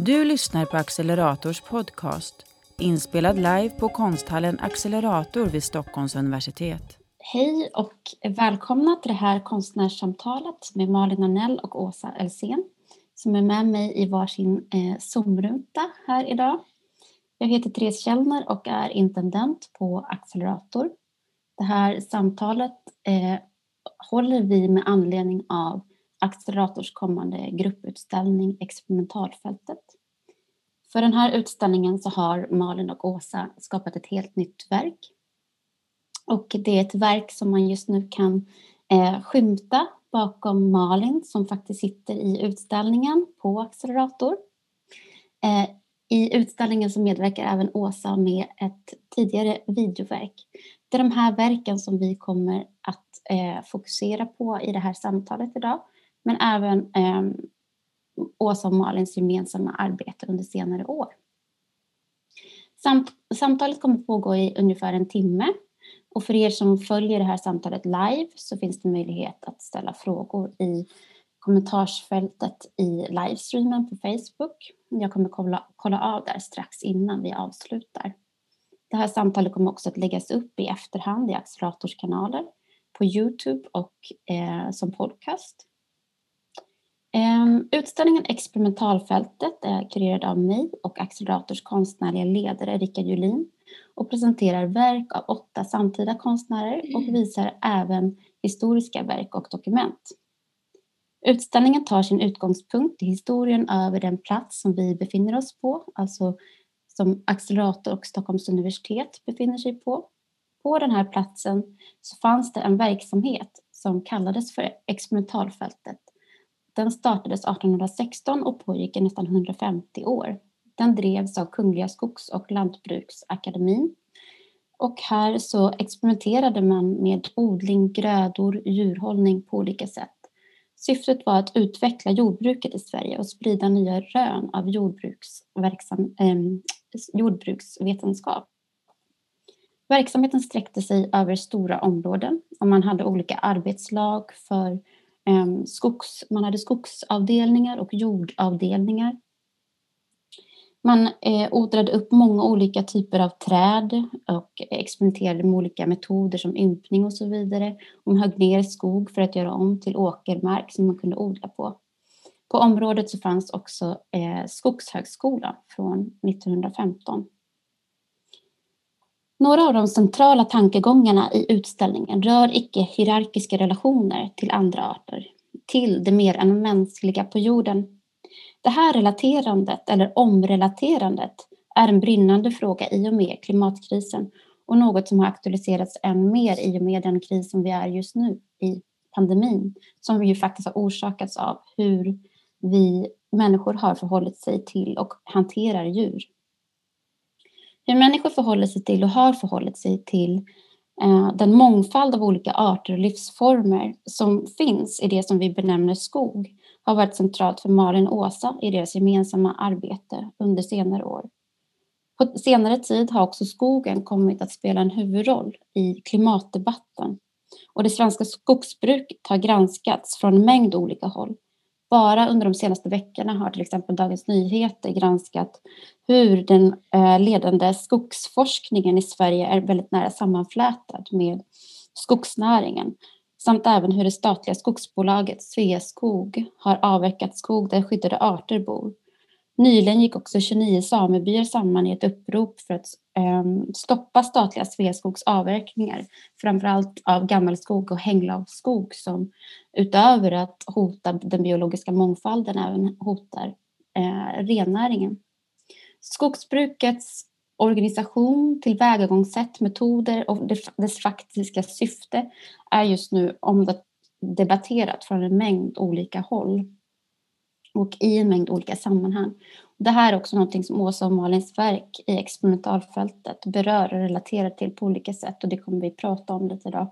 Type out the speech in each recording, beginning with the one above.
Du lyssnar på Accelerators podcast, inspelad live på konsthallen Accelerator vid Stockholms universitet. Hej och välkomna till det här konstnärssamtalet med Malin Arnell och Åsa Elsén som är med mig i varsin eh, Zoomruta här idag. Jag heter Therese Källner och är intendent på Accelerator. Det här samtalet eh, håller vi med anledning av Accelerators kommande grupputställning Experimentalfältet. För den här utställningen så har Malin och Åsa skapat ett helt nytt verk. Och det är ett verk som man just nu kan eh, skymta bakom Malin som faktiskt sitter i utställningen på Accelerator. Eh, I utställningen så medverkar även Åsa med ett tidigare videoverk. Det är de här verken som vi kommer att eh, fokusera på i det här samtalet idag men även eh, Åsa och Malins gemensamma arbete under senare år. Samt, samtalet kommer pågå i ungefär en timme och för er som följer det här samtalet live så finns det möjlighet att ställa frågor i kommentarsfältet i livestreamen på Facebook. Jag kommer kolla, kolla av där strax innan vi avslutar. Det här samtalet kommer också att läggas upp i efterhand i Accelerators kanaler på Youtube och eh, som podcast. Um, utställningen Experimentalfältet är kurerad av mig och Accelerators konstnärliga ledare Rickard Julin och presenterar verk av åtta samtida konstnärer och mm. visar även historiska verk och dokument. Utställningen tar sin utgångspunkt i historien över den plats som vi befinner oss på, alltså som Accelerator och Stockholms universitet befinner sig på. På den här platsen så fanns det en verksamhet som kallades för experimentalfältet den startades 1816 och pågick i nästan 150 år. Den drevs av Kungliga Skogs och Lantbruksakademin. Och här så experimenterade man med odling, grödor, djurhållning på olika sätt. Syftet var att utveckla jordbruket i Sverige och sprida nya rön av jordbruksverksam, eh, jordbruksvetenskap. Verksamheten sträckte sig över stora områden och man hade olika arbetslag för Ehm, skogs, man hade skogsavdelningar och jordavdelningar. Man eh, odlade upp många olika typer av träd och experimenterade med olika metoder som ympning och så vidare. Och man högg ner skog för att göra om till åkermark som man kunde odla på. På området så fanns också eh, Skogshögskolan från 1915. Några av de centrala tankegångarna i utställningen rör icke-hierarkiska relationer till andra arter, till det mer än mänskliga på jorden. Det här relaterandet, eller omrelaterandet, är en brinnande fråga i och med klimatkrisen och något som har aktualiserats än mer i och med den kris som vi är just nu i pandemin, som ju faktiskt har orsakats av hur vi människor har förhållit sig till och hanterar djur. Hur människor förhåller sig till och har förhållit sig till eh, den mångfald av olika arter och livsformer som finns i det som vi benämner skog har varit centralt för Malin och Åsa i deras gemensamma arbete under senare år. På senare tid har också skogen kommit att spela en huvudroll i klimatdebatten och det svenska skogsbruket har granskats från en mängd olika håll bara under de senaste veckorna har till exempel Dagens Nyheter granskat hur den eh, ledande skogsforskningen i Sverige är väldigt nära sammanflätad med skogsnäringen samt även hur det statliga skogsbolaget Sveaskog har avverkat skog där skyddade arter bor. Nyligen gick också 29 samebyar samman i ett upprop för att ehm, stoppa statliga Sveaskogs avverkningar, framförallt av gammelskog och hänglavsskog som utöver att hota den biologiska mångfalden även hotar eh, rennäringen. Skogsbrukets organisation, tillvägagångssätt, metoder och dess faktiska syfte är just nu omdebatterat från en mängd olika håll och i en mängd olika sammanhang. Det här är också någonting som Åsa och Malins verk i experimentalfältet berör och relaterar till på olika sätt och det kommer vi prata om lite idag.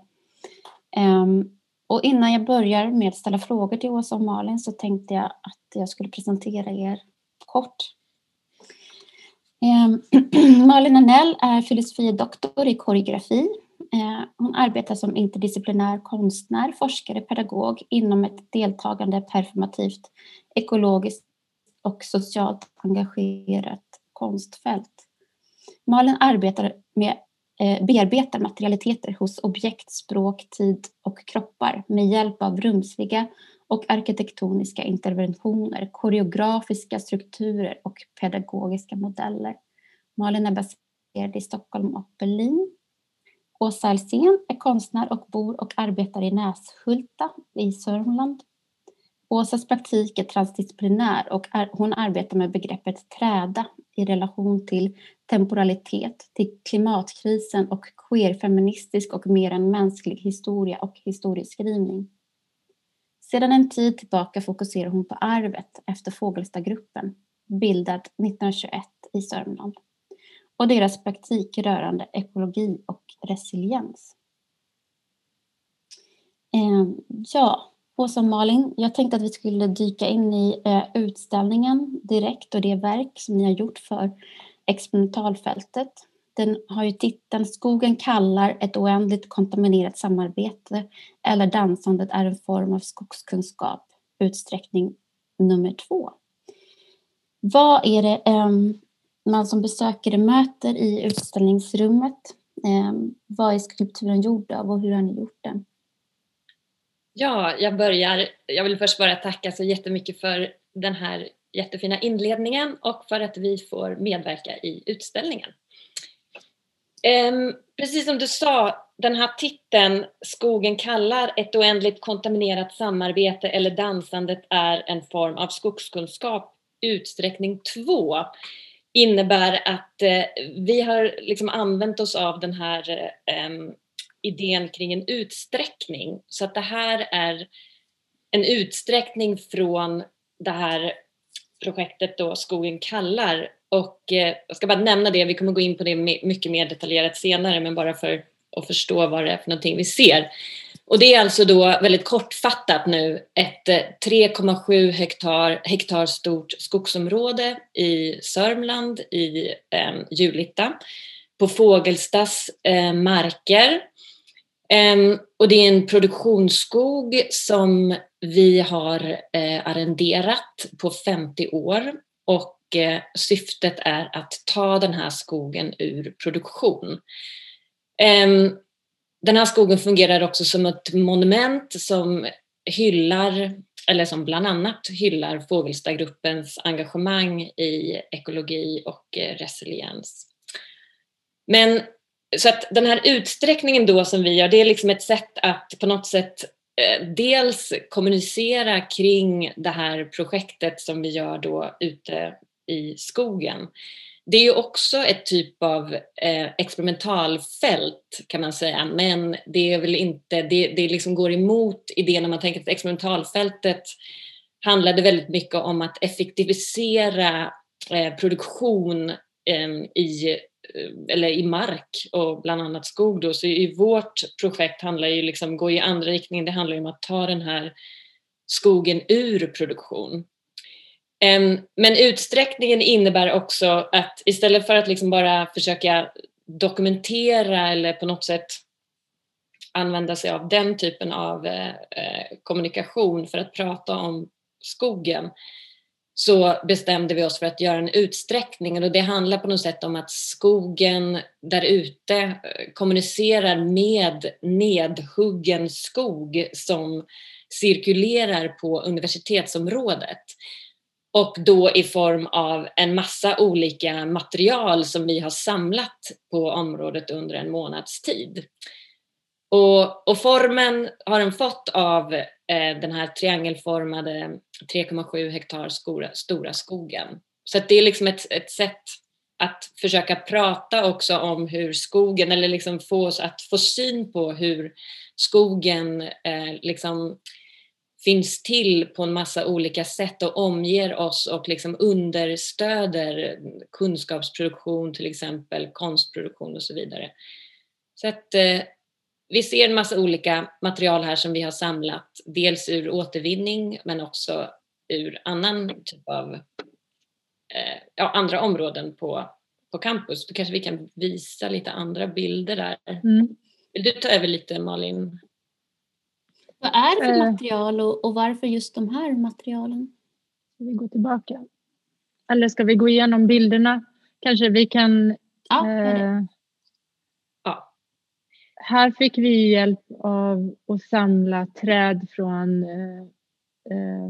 Um, och innan jag börjar med att ställa frågor till Åsa och Malin så tänkte jag att jag skulle presentera er kort. Um, Malin Anell är filosofie doktor i koreografi. Eh, hon arbetar som interdisciplinär konstnär, forskare, pedagog inom ett deltagande performativt ekologiskt och socialt engagerat konstfält. Malin arbetar med eh, bearbetar materialiteter hos objekt, språk, tid och kroppar med hjälp av rumsliga och arkitektoniska interventioner, koreografiska strukturer och pedagogiska modeller. Malin är baserad i Stockholm och Berlin. Åsa Alsén är konstnär och bor och arbetar i Näshulta i Sörmland. Åsas praktik är transdisciplinär och hon arbetar med begreppet träda i relation till temporalitet, till klimatkrisen och queerfeministisk och mer än mänsklig historia och historieskrivning. Sedan en tid tillbaka fokuserar hon på arvet efter Fågelstagruppen, bildad 1921 i Sörmland, och deras praktik rörande ekologi och resiliens. Eh, ja, Åsa och Malin, jag tänkte att vi skulle dyka in i eh, utställningen direkt och det verk som ni har gjort för experimentalfältet. Den har ju titeln Skogen kallar ett oändligt kontaminerat samarbete eller dansandet är en form av skogskunskap, utsträckning nummer två. Vad är det ehm, man som besökare möter i utställningsrummet? Eh, vad är skulpturen gjord av och hur har ni gjort den? Ja, jag börjar. Jag vill först bara tacka så jättemycket för den här jättefina inledningen och för att vi får medverka i utställningen. Precis som du sa, den här titeln Skogen kallar ett oändligt kontaminerat samarbete eller dansandet är en form av skogskunskap utsträckning 2 innebär att eh, vi har liksom använt oss av den här eh, idén kring en utsträckning. Så att det här är en utsträckning från det här projektet då Skogen kallar och eh, jag ska bara nämna det, vi kommer gå in på det mycket mer detaljerat senare men bara för att förstå vad det är för någonting vi ser. Och det är alltså då väldigt kortfattat nu ett eh, 3,7 hektar, hektar stort skogsområde i Sörmland i eh, Julita på Fågelstas eh, marker. Eh, och det är en produktionsskog som vi har eh, arrenderat på 50 år och eh, syftet är att ta den här skogen ur produktion. Ehm, den här skogen fungerar också som ett monument som hyllar, eller som bland annat hyllar Fågelstagruppens engagemang i ekologi och eh, resiliens. Men så att den här utsträckningen då som vi gör, det är liksom ett sätt att på något sätt eh, dels kommunicera kring det här projektet som vi gör då ute i skogen. Det är ju också ett typ av eh, experimentalfält kan man säga, men det är väl inte, det, det liksom går emot idén om man tänker att experimentalfältet handlade väldigt mycket om att effektivisera eh, produktion ehm, eh, i eller i mark och bland annat skog då, så i vårt projekt handlar ju liksom, går i andra riktningen, det handlar ju om att ta den här skogen ur produktion. Men utsträckningen innebär också att istället för att liksom bara försöka dokumentera eller på något sätt använda sig av den typen av eh, eh, kommunikation för att prata om skogen så bestämde vi oss för att göra en utsträckning. Och det handlar på något sätt om att skogen där ute eh, kommunicerar med nedhuggen skog som cirkulerar på universitetsområdet och då i form av en massa olika material som vi har samlat på området under en månads tid. Och, och formen har den fått av eh, den här triangelformade 3,7 hektar stora, stora skogen. Så det är liksom ett, ett sätt att försöka prata också om hur skogen, eller liksom få oss att få syn på hur skogen eh, liksom finns till på en massa olika sätt och omger oss och liksom understöder kunskapsproduktion till exempel, konstproduktion och så vidare. Så att eh, vi ser en massa olika material här som vi har samlat, dels ur återvinning men också ur annan typ av eh, ja, andra områden på, på campus. Då kanske vi kan visa lite andra bilder där. Mm. Vill du ta över lite Malin? Vad är det för eh. material och, och varför just de här materialen? Vi går tillbaka. eller ska vi gå igenom bilderna? Kanske vi kan... Ja, eh, Ja. här fick vi hjälp av att samla träd från... Eh, eh,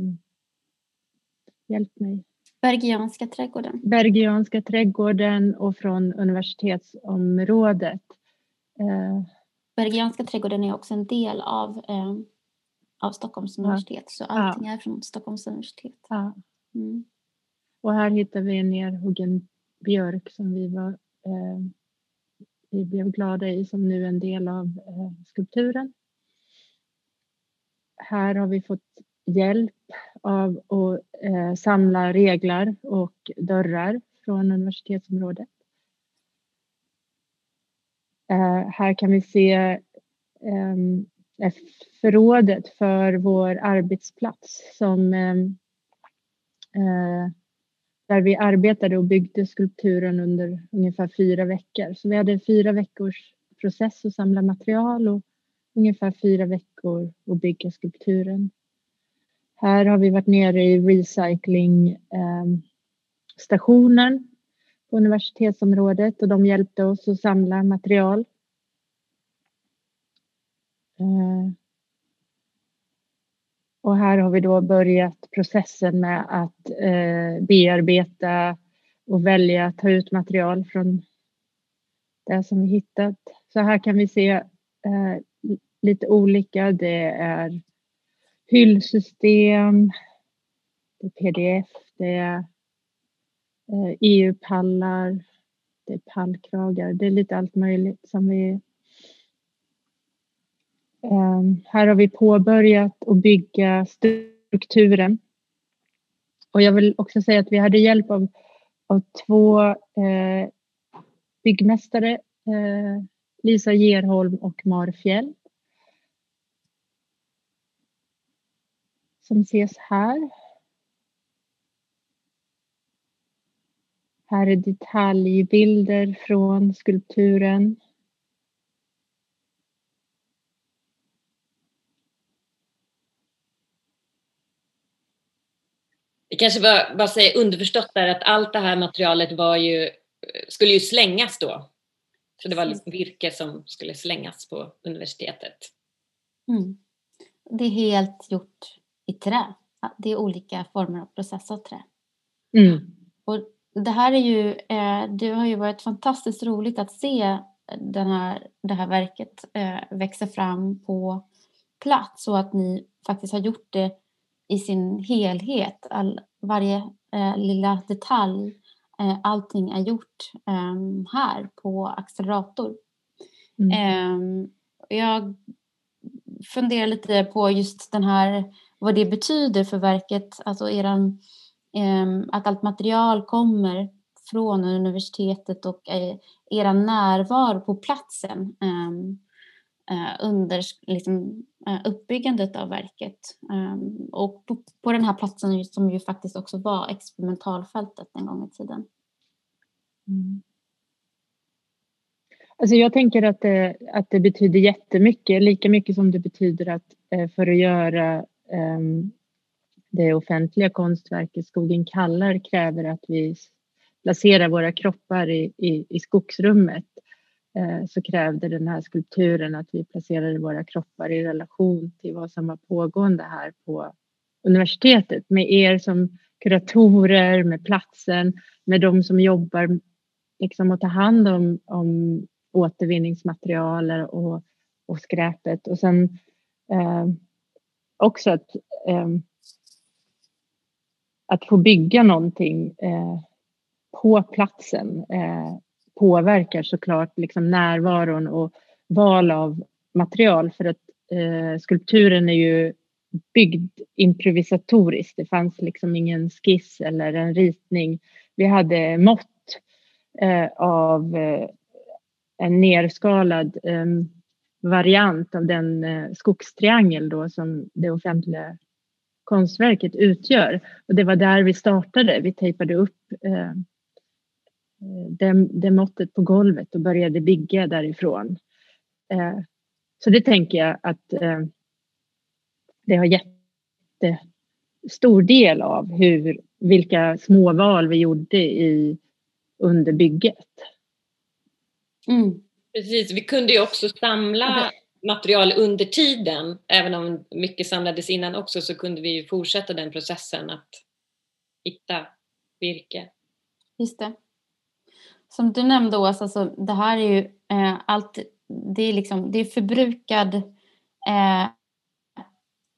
hjälp mig. Bergianska trädgården. Bergianska trädgården och från universitetsområdet. Eh, Bergianska trädgården är också en del av, eh, av Stockholms universitet. Så allting är från Stockholms universitet. Mm. Och här hittar vi en nerhuggen björk som vi var eh, vi blev glada i som nu är en del av eh, skulpturen. Här har vi fått hjälp av att eh, samla reglar och dörrar från universitetsområdet. Eh, här kan vi se ehm, eh, Eh, förrådet för vår arbetsplats som ehm, eh, där vi arbetade och byggde skulpturen under ungefär fyra veckor. Så vi hade en fyra veckors process att samla material och ungefär fyra veckor att bygga skulpturen. Här har vi varit nere i recyclingstationen ehm, på universitetsområdet och de hjälpte oss att samla material. Eh, och här har vi då börjat processen med att eh, bearbeta och välja att ta ut material från det som vi hittat. Så här kan vi se eh, lite olika. Det är hyllsystem, det är pdf, det är e EU-pallar, det är pallkragar. Det är lite allt möjligt som vi Ehm, här har vi påbörjat att bygga strukturen. Och jag vill också säga att vi hade hjälp av, av två eh, byggmästare, eh, Lisa Gerholm och Mar Fjell. Som ses här. Här är detaljbilder från skulpturen. Vi kanske bara, bara säger underförstått där att allt det här materialet var ju, skulle ju slängas då. Så det var liksom virke som skulle slängas på universitetet. Mm. Det är helt gjort i trä. Det är olika former av processat trä. Mm. Och det här är ju, eh, det har ju varit fantastiskt roligt att se den här, det här verket eh, växa fram på plats och att ni faktiskt har gjort det i sin helhet. All, varje eh, lilla detalj, eh, allting är gjort eh, här på accelerator. Mm. Ehm, jag funderar lite på just den här, vad det betyder för verket, alltså eran, ehm, att allt material kommer från universitetet och eh, era närvaro på platsen eh, Eh, under liksom, eh, uppbyggandet av verket. Ehm, och på, på den här platsen som ju faktiskt också var experimentalfältet en gång i tiden. Mm. Alltså jag tänker att det, att det betyder jättemycket, lika mycket som det betyder att eh, för att göra um, det offentliga konstverket Skogen kallar kräver att vi placerar våra kroppar i, i, i skogsrummet Eh, så krävde den här skulpturen att vi placerade våra kroppar i relation till vad som var pågående här på universitetet. Med er som kuratorer, med platsen, med de som jobbar liksom att ta hand om, om återvinningsmaterial och, och skräpet. Och sen eh, också att, eh, att få bygga någonting eh, på platsen eh, påverkar såklart liksom närvaron och val av material för att eh, skulpturen är ju byggd improvisatoriskt. Det fanns liksom ingen skiss eller en ritning. Vi hade mått eh, av eh, en nerskalad eh, variant av den eh, skogstriangel då som det offentliga konstverket utgör. Och det var där vi startade. Vi tejpade upp eh, det, det måttet på golvet och började bygga därifrån. Eh, så det tänker jag att eh, det har stor del av hur, vilka små val vi gjorde i, under bygget. Mm. Precis, vi kunde ju också samla material under tiden, även om mycket samlades innan också, så kunde vi fortsätta den processen att hitta virke. Just det. Som du nämnde Åsa, alltså, det här är ju eh, allt, det är, liksom, det är förbrukad eh,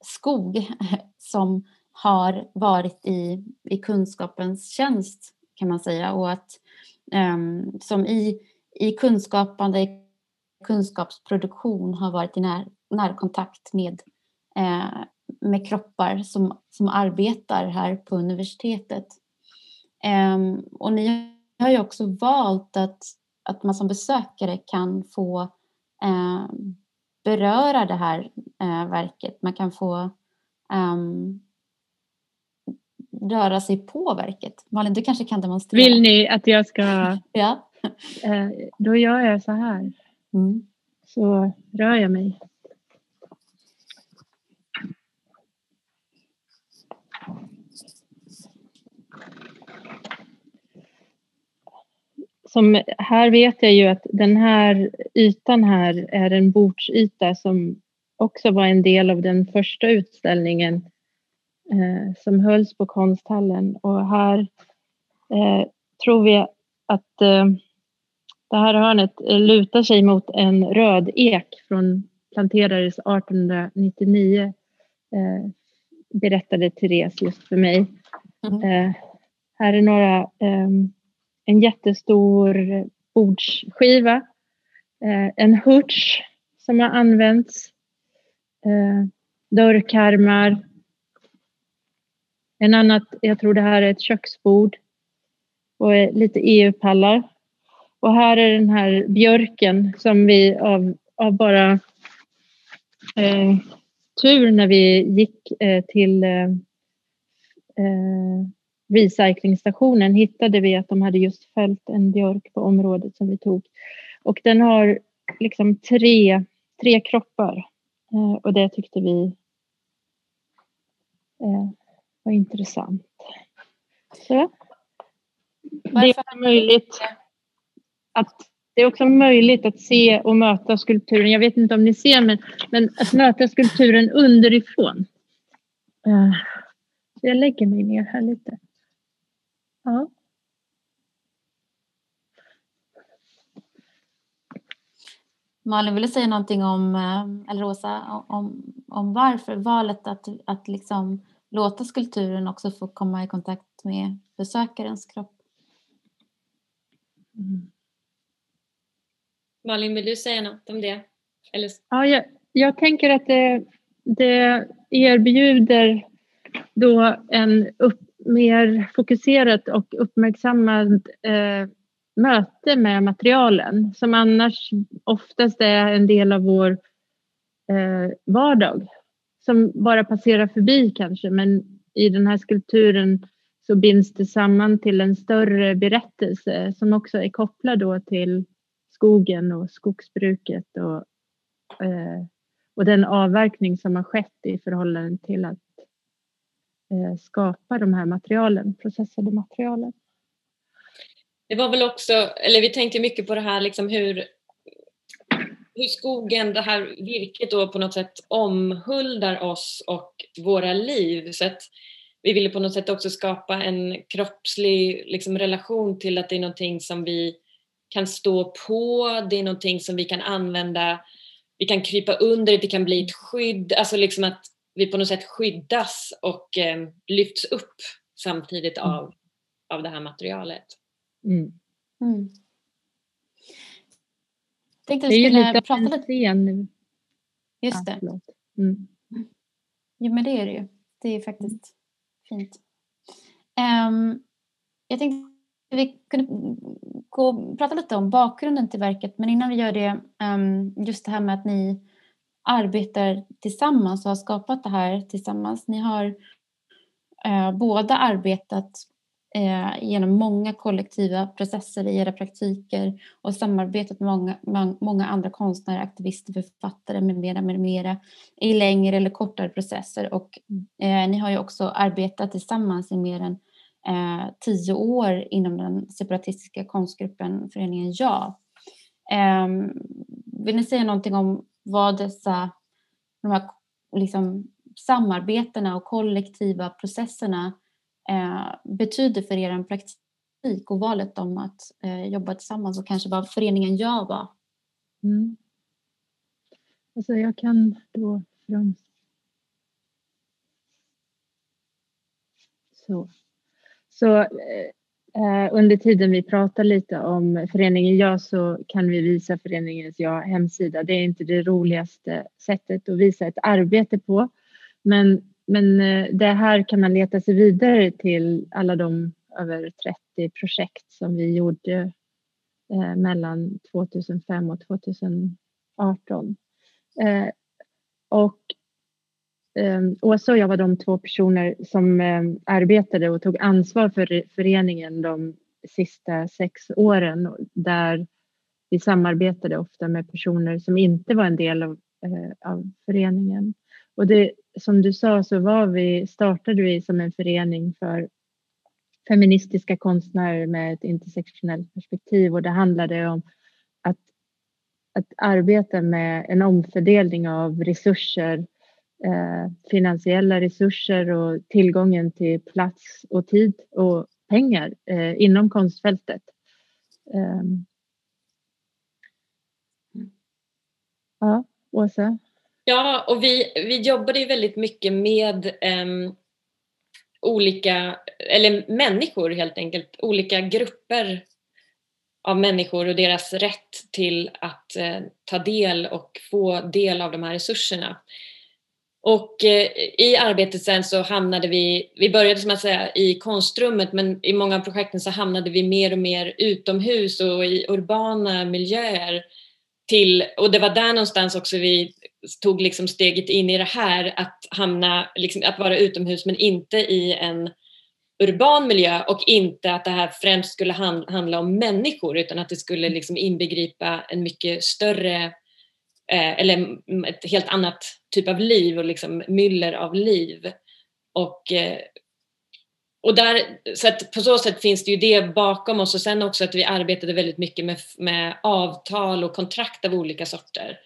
skog som har varit i, i kunskapens tjänst kan man säga och att eh, som i, i kunskapande, kunskapsproduktion har varit i när, närkontakt med, eh, med kroppar som, som arbetar här på universitetet. Eh, och ni har ju också valt att, att man som besökare kan få eh, beröra det här eh, verket. Man kan få um, röra sig på verket. Malin, du kanske kan demonstrera? Vill ni att jag ska? ja. Eh, då gör jag så här. Mm. Så rör jag mig. Som, här vet jag ju att den här ytan här är en bordsyta som också var en del av den första utställningen eh, som hölls på konsthallen. Och här eh, tror vi att eh, det här hörnet lutar sig mot en röd ek från planterades 1899 eh, berättade Therese just för mig. Mm. Eh, här är några, eh, en jättestor bordsskiva, eh, en hurts som har använts, eh, dörrkarmar, en annat, jag tror det här är ett köksbord och lite EU-pallar. Och här är den här björken som vi av, av bara eh, tur när vi gick eh, till eh, eh recyclingstationen hittade vi att de hade just fällt en björk på området som vi tog. Och den har liksom tre, tre kroppar eh, och det tyckte vi eh, var intressant. Så. Det är möjligt att det är också möjligt att se och möta skulpturen. Jag vet inte om ni ser, men, men att möta skulpturen underifrån. Jag lägger mig ner här lite. Ja. Malin, vill du säga någonting om, eh, eller Rosa, om, om varför valet att, att liksom låta skulpturen också få komma i kontakt med besökarens kropp? Mm. Malin, vill du säga något om det? Eller? Ja, jag, jag tänker att det, det erbjuder då en upp, mer fokuserat och uppmärksammat eh, möte med materialen som annars oftast är en del av vår eh, vardag. Som bara passerar förbi kanske men i den här skulpturen så binds det samman till en större berättelse som också är kopplad då till skogen och skogsbruket och, eh, och den avverkning som har skett i förhållande till att Eh, skapa de här materialen, processade materialen. Det var väl också, eller vi tänkte mycket på det här liksom hur, hur skogen, det här virket då på något sätt omhuldar oss och våra liv. Så att vi ville på något sätt också skapa en kroppslig liksom, relation till att det är någonting som vi kan stå på, det är någonting som vi kan använda, vi kan krypa under det, kan bli ett skydd, alltså liksom att vi på något sätt skyddas och eh, lyfts upp samtidigt mm. av, av det här materialet. Mm. Mm. Tänkte är ju lite prata lite nu. Just det. mm. Jo men det är det ju. Det är faktiskt fint. Um, jag tänkte vi kunde gå och prata lite om bakgrunden till verket men innan vi gör det, um, just det här med att ni arbetar tillsammans och har skapat det här tillsammans. Ni har eh, båda arbetat eh, genom många kollektiva processer i era praktiker och samarbetat med många, många andra konstnärer, aktivister, författare med mera, med mera i längre eller kortare processer och eh, ni har ju också arbetat tillsammans i mer än eh, tio år inom den separatistiska konstgruppen Föreningen Ja. Eh, vill ni säga någonting om vad dessa de här, liksom, samarbetena och kollektiva processerna eh, betyder för er praktik och valet om att eh, jobba tillsammans och kanske vad föreningen gör var? Mm. Alltså jag kan då från... Så. Så eh, Eh, under tiden vi pratar lite om föreningen Ja så kan vi visa föreningens Ja hemsida. Det är inte det roligaste sättet att visa ett arbete på. Men men eh, det här kan man leta sig vidare till alla de över 30 projekt som vi gjorde eh, mellan 2005 och 2018. Eh, Åsa och jag var de två personer som ehm, arbetade och tog ansvar för föreningen de sista sex åren där vi samarbetade ofta med personer som inte var en del av, eh, av föreningen. Och det, som du sa så var vi, startade vi som en förening för feministiska konstnärer med ett intersektionellt perspektiv och det handlade om att, att arbeta med en omfördelning av resurser, Eh, finansiella resurser och tillgången till plats och tid och pengar eh, inom konstfältet. Ehm. Ja, Åsa? Ja, och vi, vi jobbade ju väldigt mycket med um, olika, eller människor helt enkelt, olika grupper av människor och deras rätt till att uh, ta del och få del av de här resurserna. Och eh, i arbetet sen så hamnade vi, vi började som att säga i konstrummet men i många av projekten så hamnade vi mer och mer utomhus och i urbana miljöer till, och det var där någonstans också vi tog liksom steget in i det här att hamna, liksom, att vara utomhus men inte i en urban miljö och inte att det här främst skulle handla om människor utan att det skulle liksom inbegripa en mycket större eller ett helt annat typ av liv och liksom myller av liv. Och, eh, och där, så att på så sätt finns det ju det bakom oss och sen också att vi arbetade väldigt mycket med, med avtal och kontrakt av olika sorter.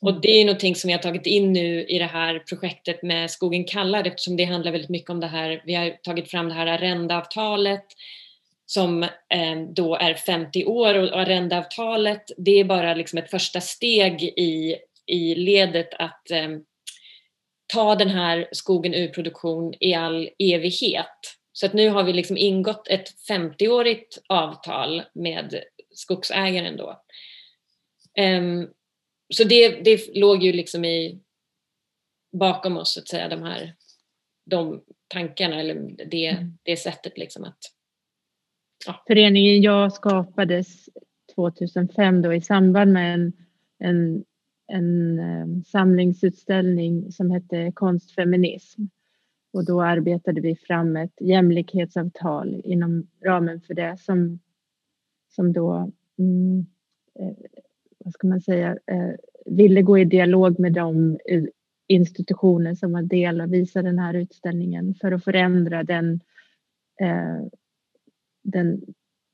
Och mm. det är någonting som vi har tagit in nu i det här projektet med Skogen kallar eftersom det handlar väldigt mycket om det här, vi har tagit fram det här arrendeavtalet som eh, då är 50 år och arrendeavtalet det är bara liksom ett första steg i, i ledet att eh, ta den här skogen ur produktion i all evighet. Så att nu har vi liksom ingått ett 50-årigt avtal med skogsägaren då. Um, så det, det låg ju liksom i bakom oss så att säga de här de tankarna eller det, mm. det sättet liksom att ja. Föreningen Jag skapades 2005 då i samband med en, en, en eh, samlingsutställning som hette Konstfeminism. Och då arbetade vi fram ett jämlikhetsavtal inom ramen för det som, som då mm, eh, vad ska man säga, eh, ville gå i dialog med de institutioner som var del av visa den här utställningen för att förändra den, eh, den,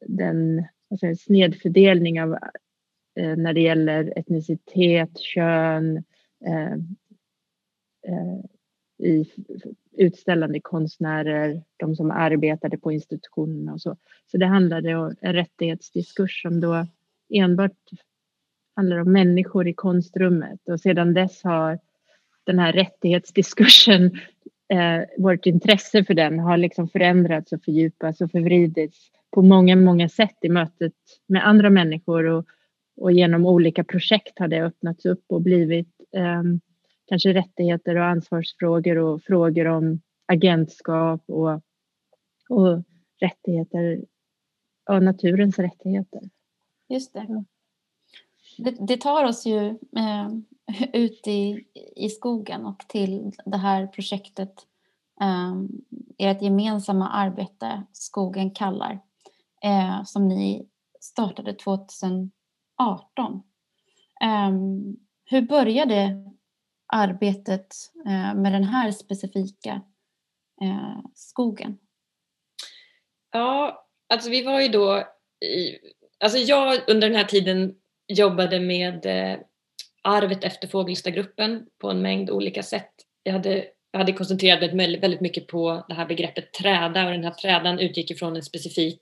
den alltså snedfördelning av eh, när det gäller etnicitet, kön, eh, eh, i utställande konstnärer, de som arbetade på institutionerna och så. Så det handlade om en rättighetsdiskurs som då enbart handlar om människor i konstrummet och sedan dess har den här rättighetsdiskursen, eh, vårt intresse för den har liksom förändrats och fördjupats och förvridits på många, många sätt i mötet med andra människor och, och genom olika projekt har det öppnats upp och blivit eh, kanske rättigheter och ansvarsfrågor och frågor om agentskap och, och rättigheter, och naturens rättigheter. Just det det, det, tar oss ju eh, ut i, i skogen och till det här projektet eh, ert gemensamma arbete Skogen kallar eh, som ni startade 2018. Eh, hur började arbetet eh, med den här specifika eh, skogen? Ja, alltså vi var ju då i, alltså jag under den här tiden jobbade med eh, arvet efter Fågelstadgruppen på en mängd olika sätt. Jag hade, jag hade koncentrerat mig väldigt mycket på det här begreppet träda och den här trädan utgick ifrån en specifik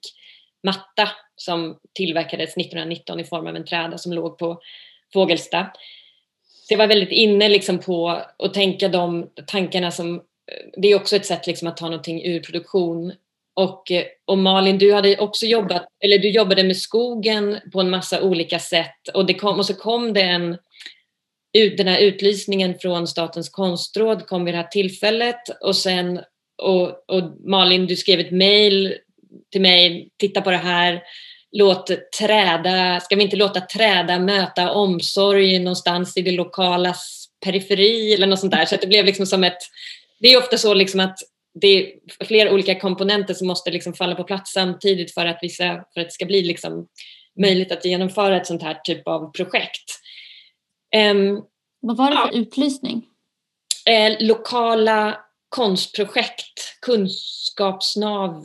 matta som tillverkades 1919 i form av en träda som låg på Fågelsta. Så jag var väldigt inne liksom på att tänka de tankarna som, eh, det är också ett sätt liksom att ta någonting ur produktion. Och, eh, och Malin, du hade också jobbat, eller du jobbade med skogen på en massa olika sätt. Och, det kom, och så kom det en, den här utlysningen från Statens konstråd kom vid det här tillfället. Och sen och, och Malin, du skrev ett mejl till mig, titta på det här, låt träda, ska vi inte låta träda möta omsorg någonstans i det lokala periferi? Eller något sånt där. Så att det blev liksom som ett, det är ofta så liksom att det är flera olika komponenter som måste liksom falla på plats samtidigt för att, vissa, för att det ska bli liksom möjligt att genomföra ett sånt här typ av projekt. Um, Vad var det för ja. utlysning? Eh, lokala konstprojekt, kunskapsnav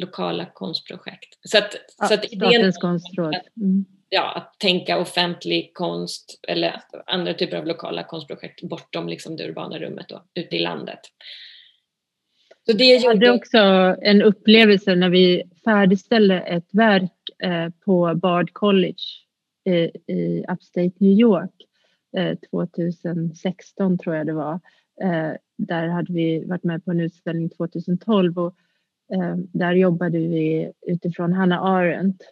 lokala konstprojekt. Så att, ja, så att idén konstråd. Mm. Ja, att tänka offentlig konst eller andra typer av lokala konstprojekt bortom liksom det urbana rummet då, ute i landet. Så det. Jag hade också en upplevelse när vi färdigställde ett verk eh, på Bard College eh, i Upstate New York eh, 2016 tror jag det var. Eh, där hade vi varit med på en utställning 2012 och Eh, där jobbade vi utifrån Hanna Arendt.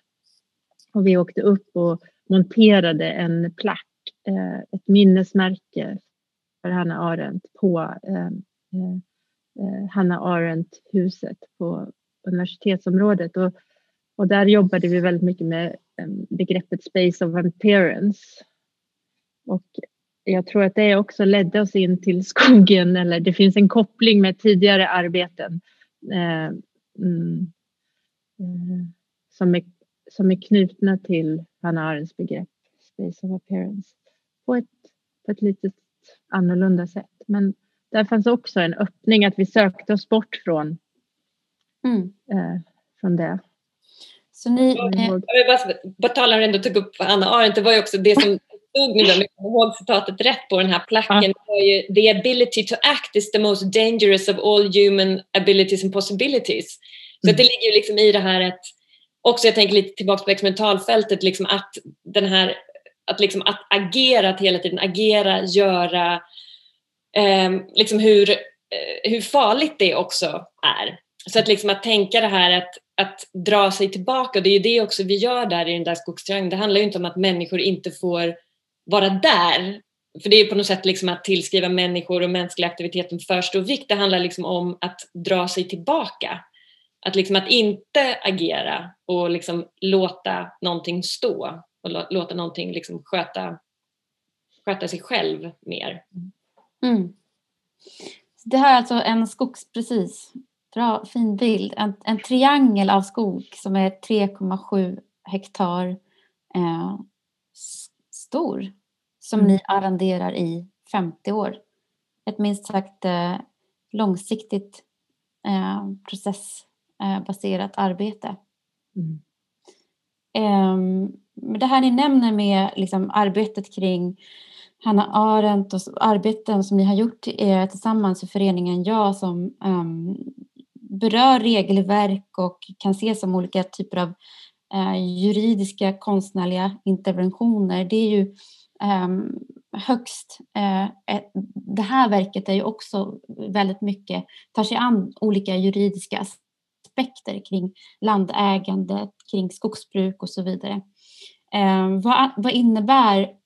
Och vi åkte upp och monterade en plack, eh, ett minnesmärke för Hanna Arendt på eh, Eh, Hanna Arendt-huset på universitetsområdet. Och, och där jobbade vi väldigt mycket med ehm, begreppet space of appearance. Och jag tror att det också ledde oss in till skogen, eller det finns en koppling med tidigare arbeten eh, mm, eh, som, är, som är knutna till Hannah Arendts begrepp space of appearance på ett, på ett lite annorlunda sätt. Men där fanns också en öppning att vi sökte oss bort från, mm. eh, från det. Så ni, eh... Jag vill bara, bara tala om ändå tog upp Anna Arendt, det var ju också det som stod nu, om jag kommer ihåg citatet rätt på den här placken, ja. var ju “The ability to act is the most dangerous of all human abilities and possibilities”. Så mm. det ligger ju liksom i det här att, också jag tänker lite tillbaka på experimentalfältet, liksom att den här, att liksom att agera, att hela tiden agera, göra, eh, liksom hur, eh, hur farligt det också är. Så att liksom att tänka det här att, att dra sig tillbaka, det är ju det också vi gör där i den där skogstriangeln. Det handlar ju inte om att människor inte får vara där. För det är på något sätt liksom att tillskriva människor och mänsklig aktivitet en för stor vikt. Det handlar liksom om att dra sig tillbaka. Att, liksom att inte agera och liksom låta någonting stå och låta någonting liksom sköta, sköta sig själv mer. Mm. Det här är alltså en skogs, precis, bra, fin bild, en, en triangel av skog som är 3,7 hektar eh, stor som mm. ni arrenderar i 50 år. Ett minst sagt eh, långsiktigt eh, processbaserat arbete. Mm. Eh, det här ni nämner med liksom, arbetet kring Hanna Arendt och arbeten som ni har gjort eh, tillsammans i föreningen Ja som um, berör regelverk och kan ses som olika typer av uh, juridiska konstnärliga interventioner. Det är ju um, högst. Eh, det här verket är ju också väldigt mycket, tar sig an olika juridiska aspekter kring landägandet, kring skogsbruk och så vidare. Eh, vad, vad innebär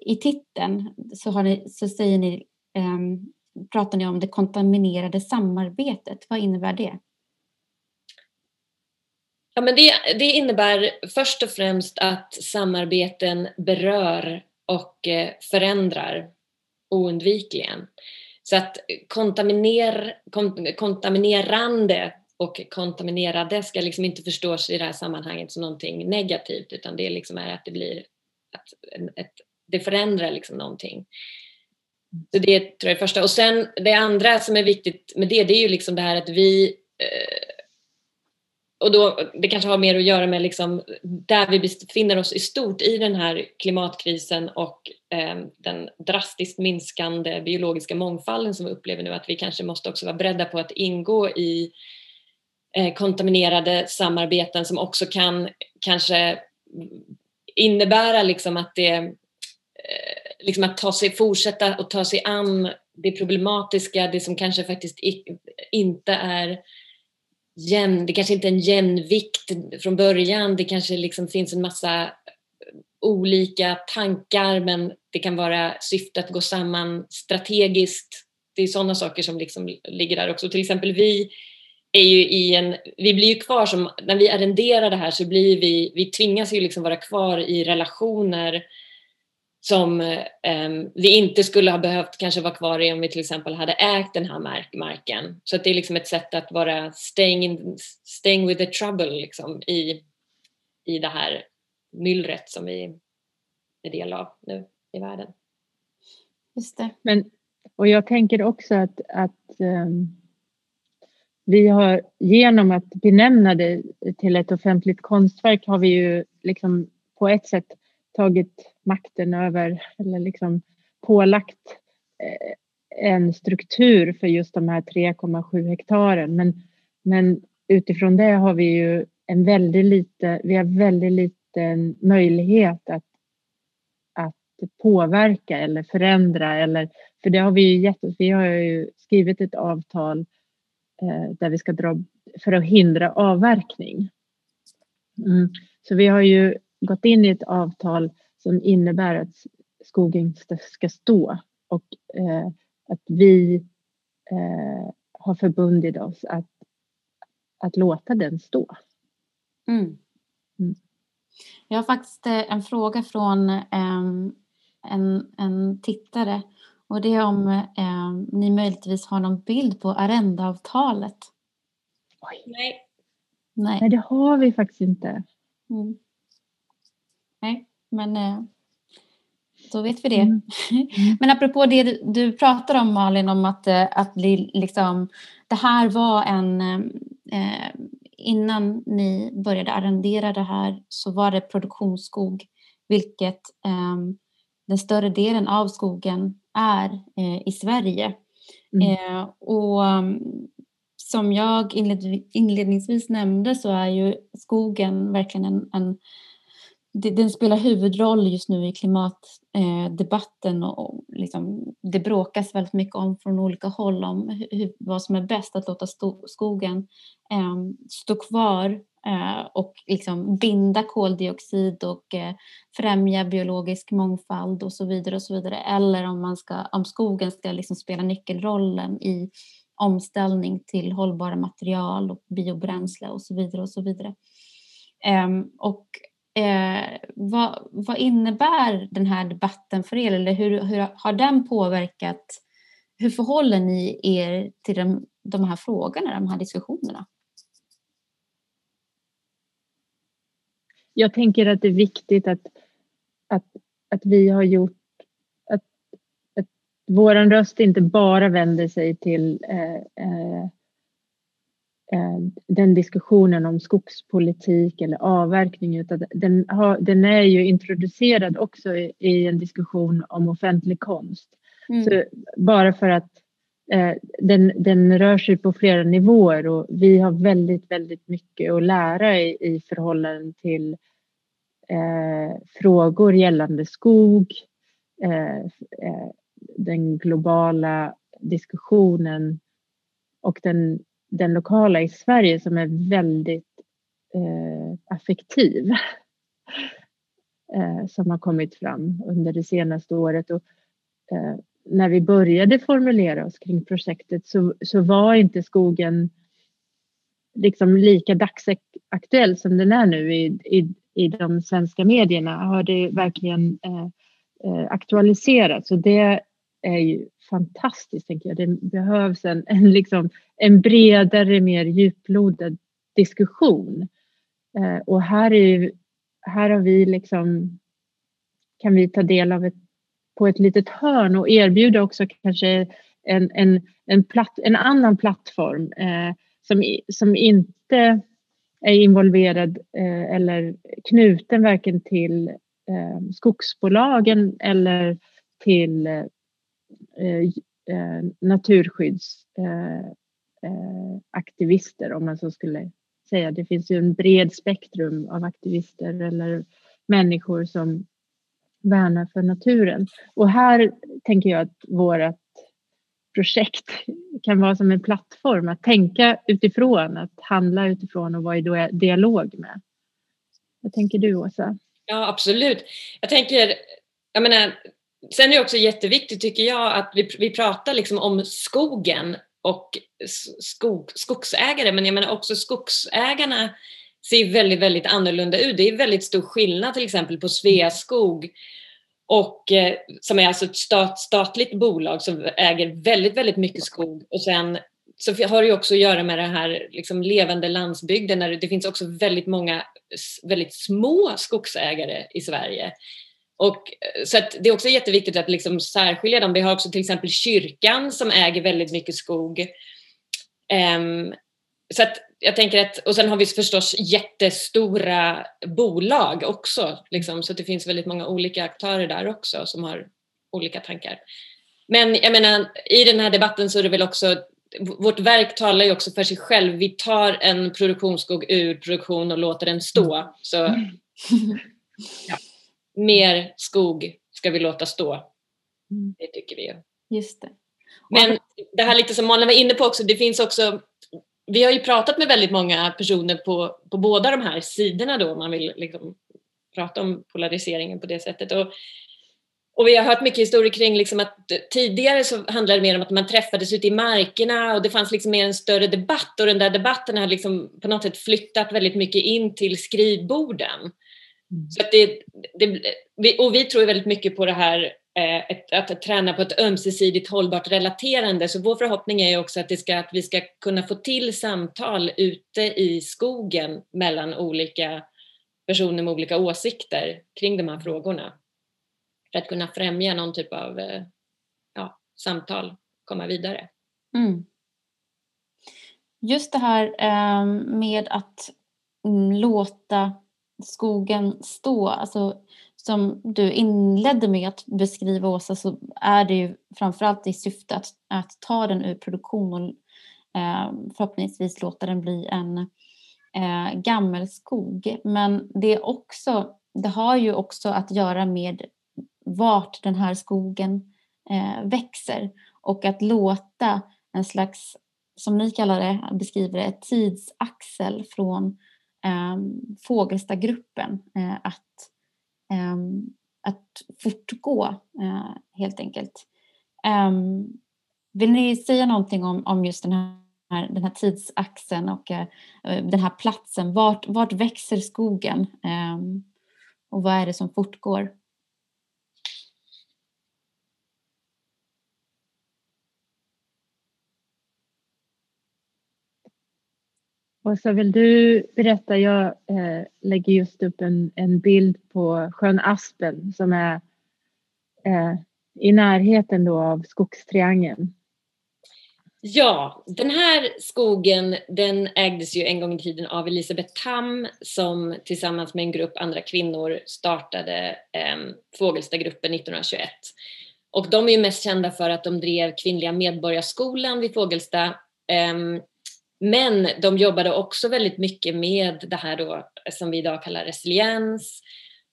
i titeln så, ni, så säger ni, um, pratar ni om det kontaminerade samarbetet. Vad innebär det? Ja, men det, det innebär först och främst att samarbeten berör och eh, förändrar oundvikligen. Så att kontaminer, kontaminerande och kontaminerade ska liksom inte förstås i det här sammanhanget som någonting negativt utan det liksom är att det blir ett, ett, det förändrar liksom någonting. Så det tror jag är det första. Och sen det andra som är viktigt med det, det är ju liksom det här att vi eh, och då, det kanske har mer att göra med liksom där vi befinner oss i stort i den här klimatkrisen och eh, den drastiskt minskande biologiska mångfalden som vi upplever nu, att vi kanske måste också vara beredda på att ingå i eh, kontaminerade samarbeten som också kan kanske innebära liksom att det liksom att ta sig, fortsätta att ta sig an det problematiska, det som kanske faktiskt inte är jämn, det kanske inte är en jämvikt från början, det kanske liksom finns en massa olika tankar men det kan vara syfte att gå samman strategiskt. Det är sådana saker som liksom ligger där också. Till exempel vi är ju i en, vi blir ju kvar som, när vi arrenderar det här så blir vi, vi tvingas ju liksom vara kvar i relationer som eh, vi inte skulle ha behövt kanske vara kvar i om vi till exempel hade ägt den här mark marken. Så det är liksom ett sätt att vara staying, in, staying with the trouble liksom, i, i det här myllret som vi är del av nu i världen. Just det. Men, och jag tänker också att, att um, vi har genom att benämna det till ett offentligt konstverk har vi ju liksom på ett sätt tagit makten över eller liksom pålagt eh, en struktur för just de här 3,7 hektaren. Men, men utifrån det har vi ju en väldigt lite, vi har väldigt liten möjlighet att, att påverka eller förändra eller för det har vi ju gett Vi har ju skrivit ett avtal eh, där vi ska dra för att hindra avverkning. Mm. Så vi har ju gått in i ett avtal som innebär att skogen ska stå och eh, att vi eh, har förbundit oss att, att låta den stå. Mm. Mm. Jag har faktiskt eh, en fråga från um, en, en tittare och det är om um, ni möjligtvis har någon bild på arrendeavtalet. Nej. Nej. Nej, det har vi faktiskt inte. Mm. Men eh, då vet vi det. Mm. Mm. Men apropå det du pratar om Malin, om att, eh, att liksom, det här var en... Eh, innan ni började arrendera det här så var det produktionsskog, vilket eh, den större delen av skogen är eh, i Sverige. Mm. Eh, och som jag inledningsvis nämnde så är ju skogen verkligen en, en den spelar huvudroll just nu i klimatdebatten eh, och liksom, det bråkas väldigt mycket om från olika håll om hur, vad som är bäst att låta skogen eh, stå kvar eh, och liksom binda koldioxid och främja biologisk mångfald och så vidare och så vidare eller om, man ska, om skogen ska liksom spela nyckelrollen i omställning till hållbara material och biobränsle och så vidare och så vidare. Ehm, och Eh, vad, vad, innebär den här debatten för er? Eller hur, hur, har den påverkat? Hur förhåller ni er till de, de här frågorna, de här diskussionerna? Jag tänker att det är viktigt att, att, att vi har gjort att, att vår röst inte bara vänder sig till eh, eh, den diskussionen om skogspolitik eller avverkning utan den, har, den är ju introducerad också i, i en diskussion om offentlig konst. Mm. Så bara för att eh, den, den rör sig på flera nivåer och vi har väldigt, väldigt mycket att lära i, i förhållande till eh, frågor gällande skog, eh, eh den globala diskussionen och den den lokala i Sverige som är väldigt eh, affektiv. eh, som har kommit fram under det senaste året. Och, eh, när vi började formulera oss kring projektet så, så var inte skogen liksom lika dagsaktuell som den är nu i, i, i de svenska medierna har det verkligen eh, eh aktualiserats och det är ju fantastiskt, tänker jag. Det behövs en, en, liksom, en bredare, mer djuplodad diskussion. Eh, och här, är, här har vi liksom, kan vi ta del av ett, på ett litet hörn och erbjuda också kanske en, en, en, platt, en annan plattform eh, som, som inte är involverad eh, eller knuten varken till eh, skogsbolagen eller till eh Eh, eh, naturskyddsaktivister eh, om man så skulle säga. Det finns ju en bred spektrum av aktivister eller människor som värnar för naturen. Och här tänker jag att vårt projekt kan vara som en plattform att tänka utifrån, att handla utifrån och vara i dialog med. Vad tänker du Åsa? Ja absolut. Jag tänker, jag menar, sen är det också jätteviktigt tycker jag att vi, vi pratar liksom om skogen och skog, skogsägare, men jag menar också skogsägarna ser väldigt, väldigt annorlunda ut. Det är väldigt stor skillnad till exempel på Sveaskog och eh, som är alltså ett stat, statligt bolag som äger väldigt, väldigt mycket skog och sen så har det också att göra med den här liksom levande landsbygden där det finns också väldigt många väldigt små skogsägare i Sverige. Och, eh, så det är också jätteviktigt att liksom särskilja dem. Vi har också till exempel kyrkan som äger väldigt mycket skog. Um, så att jag tänker att, och sen har vi förstås jättestora bolag också, liksom, så det finns väldigt många olika aktörer där också som har olika tankar. Men jag menar, i den här debatten så är det väl också, vårt verk talar ju också för sig själv. Vi tar en produktionsskog ur produktion och låter den stå. Så ja, mer skog ska vi låta stå. Mm. Det tycker vi ju. Just det. Men det här lite som Malin var inne på också, det finns också vi har ju pratat med väldigt många personer på, på båda de här sidorna då, om man vill liksom prata om polariseringen på det sättet. Och, och vi har hört mycket historier kring liksom att tidigare så handlade det mer om att man träffades ute i markerna och det fanns liksom mer en större debatt och den där debatten har liksom på något sätt flyttat väldigt mycket in till skrivborden. Mm. Så det, det, och vi tror väldigt mycket på det här Eh, att träna på ett ömsesidigt hållbart relaterande. Så vår förhoppning är också att, ska, att vi ska kunna få till samtal ute i skogen mellan olika personer med olika åsikter kring de här frågorna. För att kunna främja någon typ av eh, ja, samtal, komma vidare. Mm. Just det här eh, med att mm, låta skogen stå, alltså som du inledde med att beskriva Åsa så är det ju framförallt i syfte att, att ta den ur produktion och eh, förhoppningsvis låta den bli en eh, gammelskog. Men det, är också, det har ju också att göra med vart den här skogen eh, växer och att låta en slags, som ni kallar det, beskriver det, tidsaxel från eh, Ehm, Fågelstagruppen eh, att ehm, att fortgå eh, helt enkelt. Ehm, vill ni säga någonting om, om just den här, den här tidsaxeln och eh, den här platsen? Vart, vart växer skogen? Och vad är det som fortgår? Och så vill du berätta, jag eh, lägger just upp en, en bild på sjön Aspen som är eh, i närheten då av skogstriangeln. Ja, den här skogen den ägdes ju en gång i tiden av Elisabeth Tam som tillsammans med en grupp andra kvinnor startade eh, Fågelstagruppen 1921. Och de är ju mest kända för att de drev kvinnliga medborgarskolan vid Fågelsta eh, men de jobbade också väldigt mycket med det här då som vi idag kallar resiliens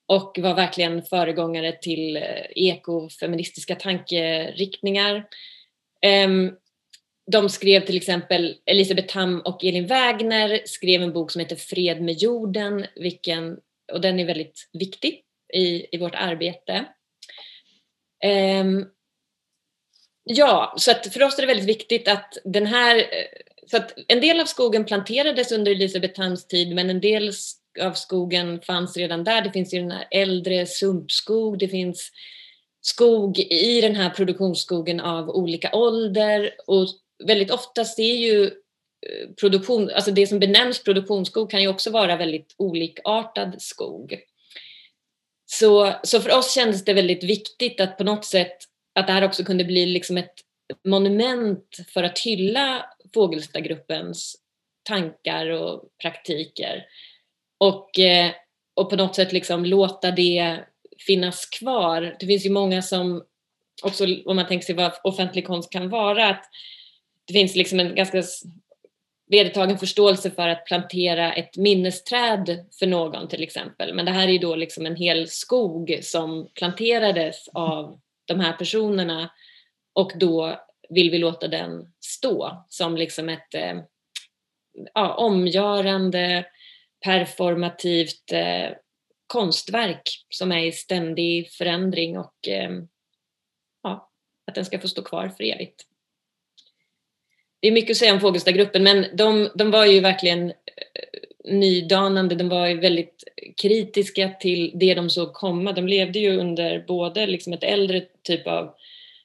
och var verkligen föregångare till eh, ekofeministiska tankeriktningar. Ehm, de skrev till exempel, Elisabeth Tam och Elin Wägner skrev en bok som heter Fred med jorden, vilken, och den är väldigt viktig i, i vårt arbete. Um, ja, så att för oss är det väldigt viktigt att den här eh, så att en del av skogen planterades under Elisabeth Tams tid men en del av skogen fanns redan där. Det finns ju den här äldre sumpskog, det finns skog i den här produktionsskogen av olika ålder och väldigt oftast är ju eh, produktion, alltså det som benämns produktionsskog kan ju också vara väldigt olikartad skog. Så, så för oss kändes det väldigt viktigt att på något sätt att det här också kunde bli liksom ett monument för att hylla Fågelstagruppens tankar och praktiker. Och, eh, och på något sätt liksom låta det finnas kvar. Det finns ju många som också, om man tänker sig vad offentlig konst kan vara, att det finns liksom en ganska vedertagen förståelse för att plantera ett minnesträd för någon till exempel. Men det här är ju då liksom en hel skog som planterades av de här personerna och då vill vi låta den stå som liksom ett eh, ja, omgörande, performativt eh, konstverk som är i ständig förändring och eh, ja, att den ska få stå kvar för evigt. Det är mycket att säga om Fågelstadgruppen men de, de var ju verkligen nydanande, de var ju väldigt kritiska till det de såg komma. De levde ju under både liksom ett äldre typ av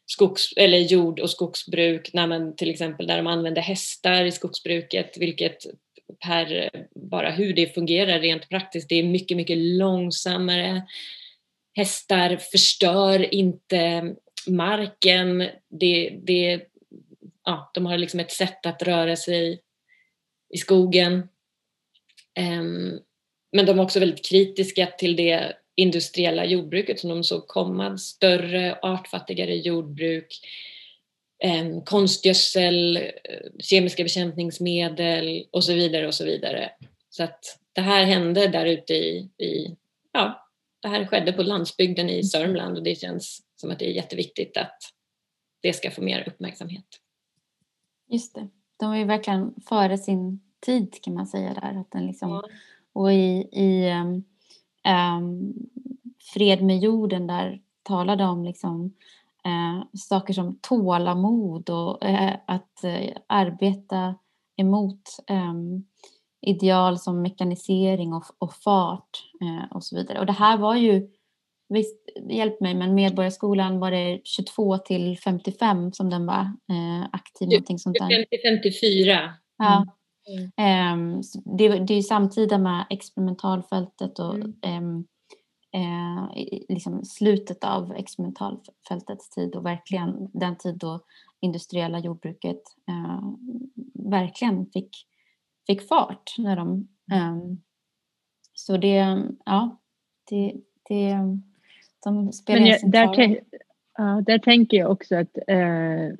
skogs, eller jord och skogsbruk, när man, till exempel där de använde hästar i skogsbruket, vilket per bara hur det fungerar rent praktiskt, det är mycket, mycket långsammare. Hästar förstör inte marken, det, det, ja, de har liksom ett sätt att röra sig i skogen. Ehm, men de var också väldigt kritiska till det industriella jordbruket som de såg komma, större, artfattigare jordbruk, ehm, konstgödsel, eh, kemiska bekämpningsmedel och så vidare och så vidare. Så att det här hände där ute i, i ja, det här skedde på landsbygden i Sörmland och det känns som att det är jätteviktigt att det ska få mer uppmärksamhet. Just det. De var ju verkligen före sin tid kan man säga där. Att den liksom, ja. Och i, i um, um, Fred med jorden där talade om liksom, uh, saker som tålamod och uh, att uh, arbeta emot um, ideal som mekanisering och, och fart och så vidare. Och det här var ju, visst, hjälp mig, men Medborgarskolan var det 22 till 55 som den var aktiv? 50 54. Ja. Mm. Um, det, det är samtida med experimentalfältet och um, uh, liksom slutet av experimentalfältets tid och verkligen den tid då industriella jordbruket uh, verkligen fick, fick fart. När de, um, så det, ja, det, det, de spelar Men jag, där, ja, där tänker jag också att uh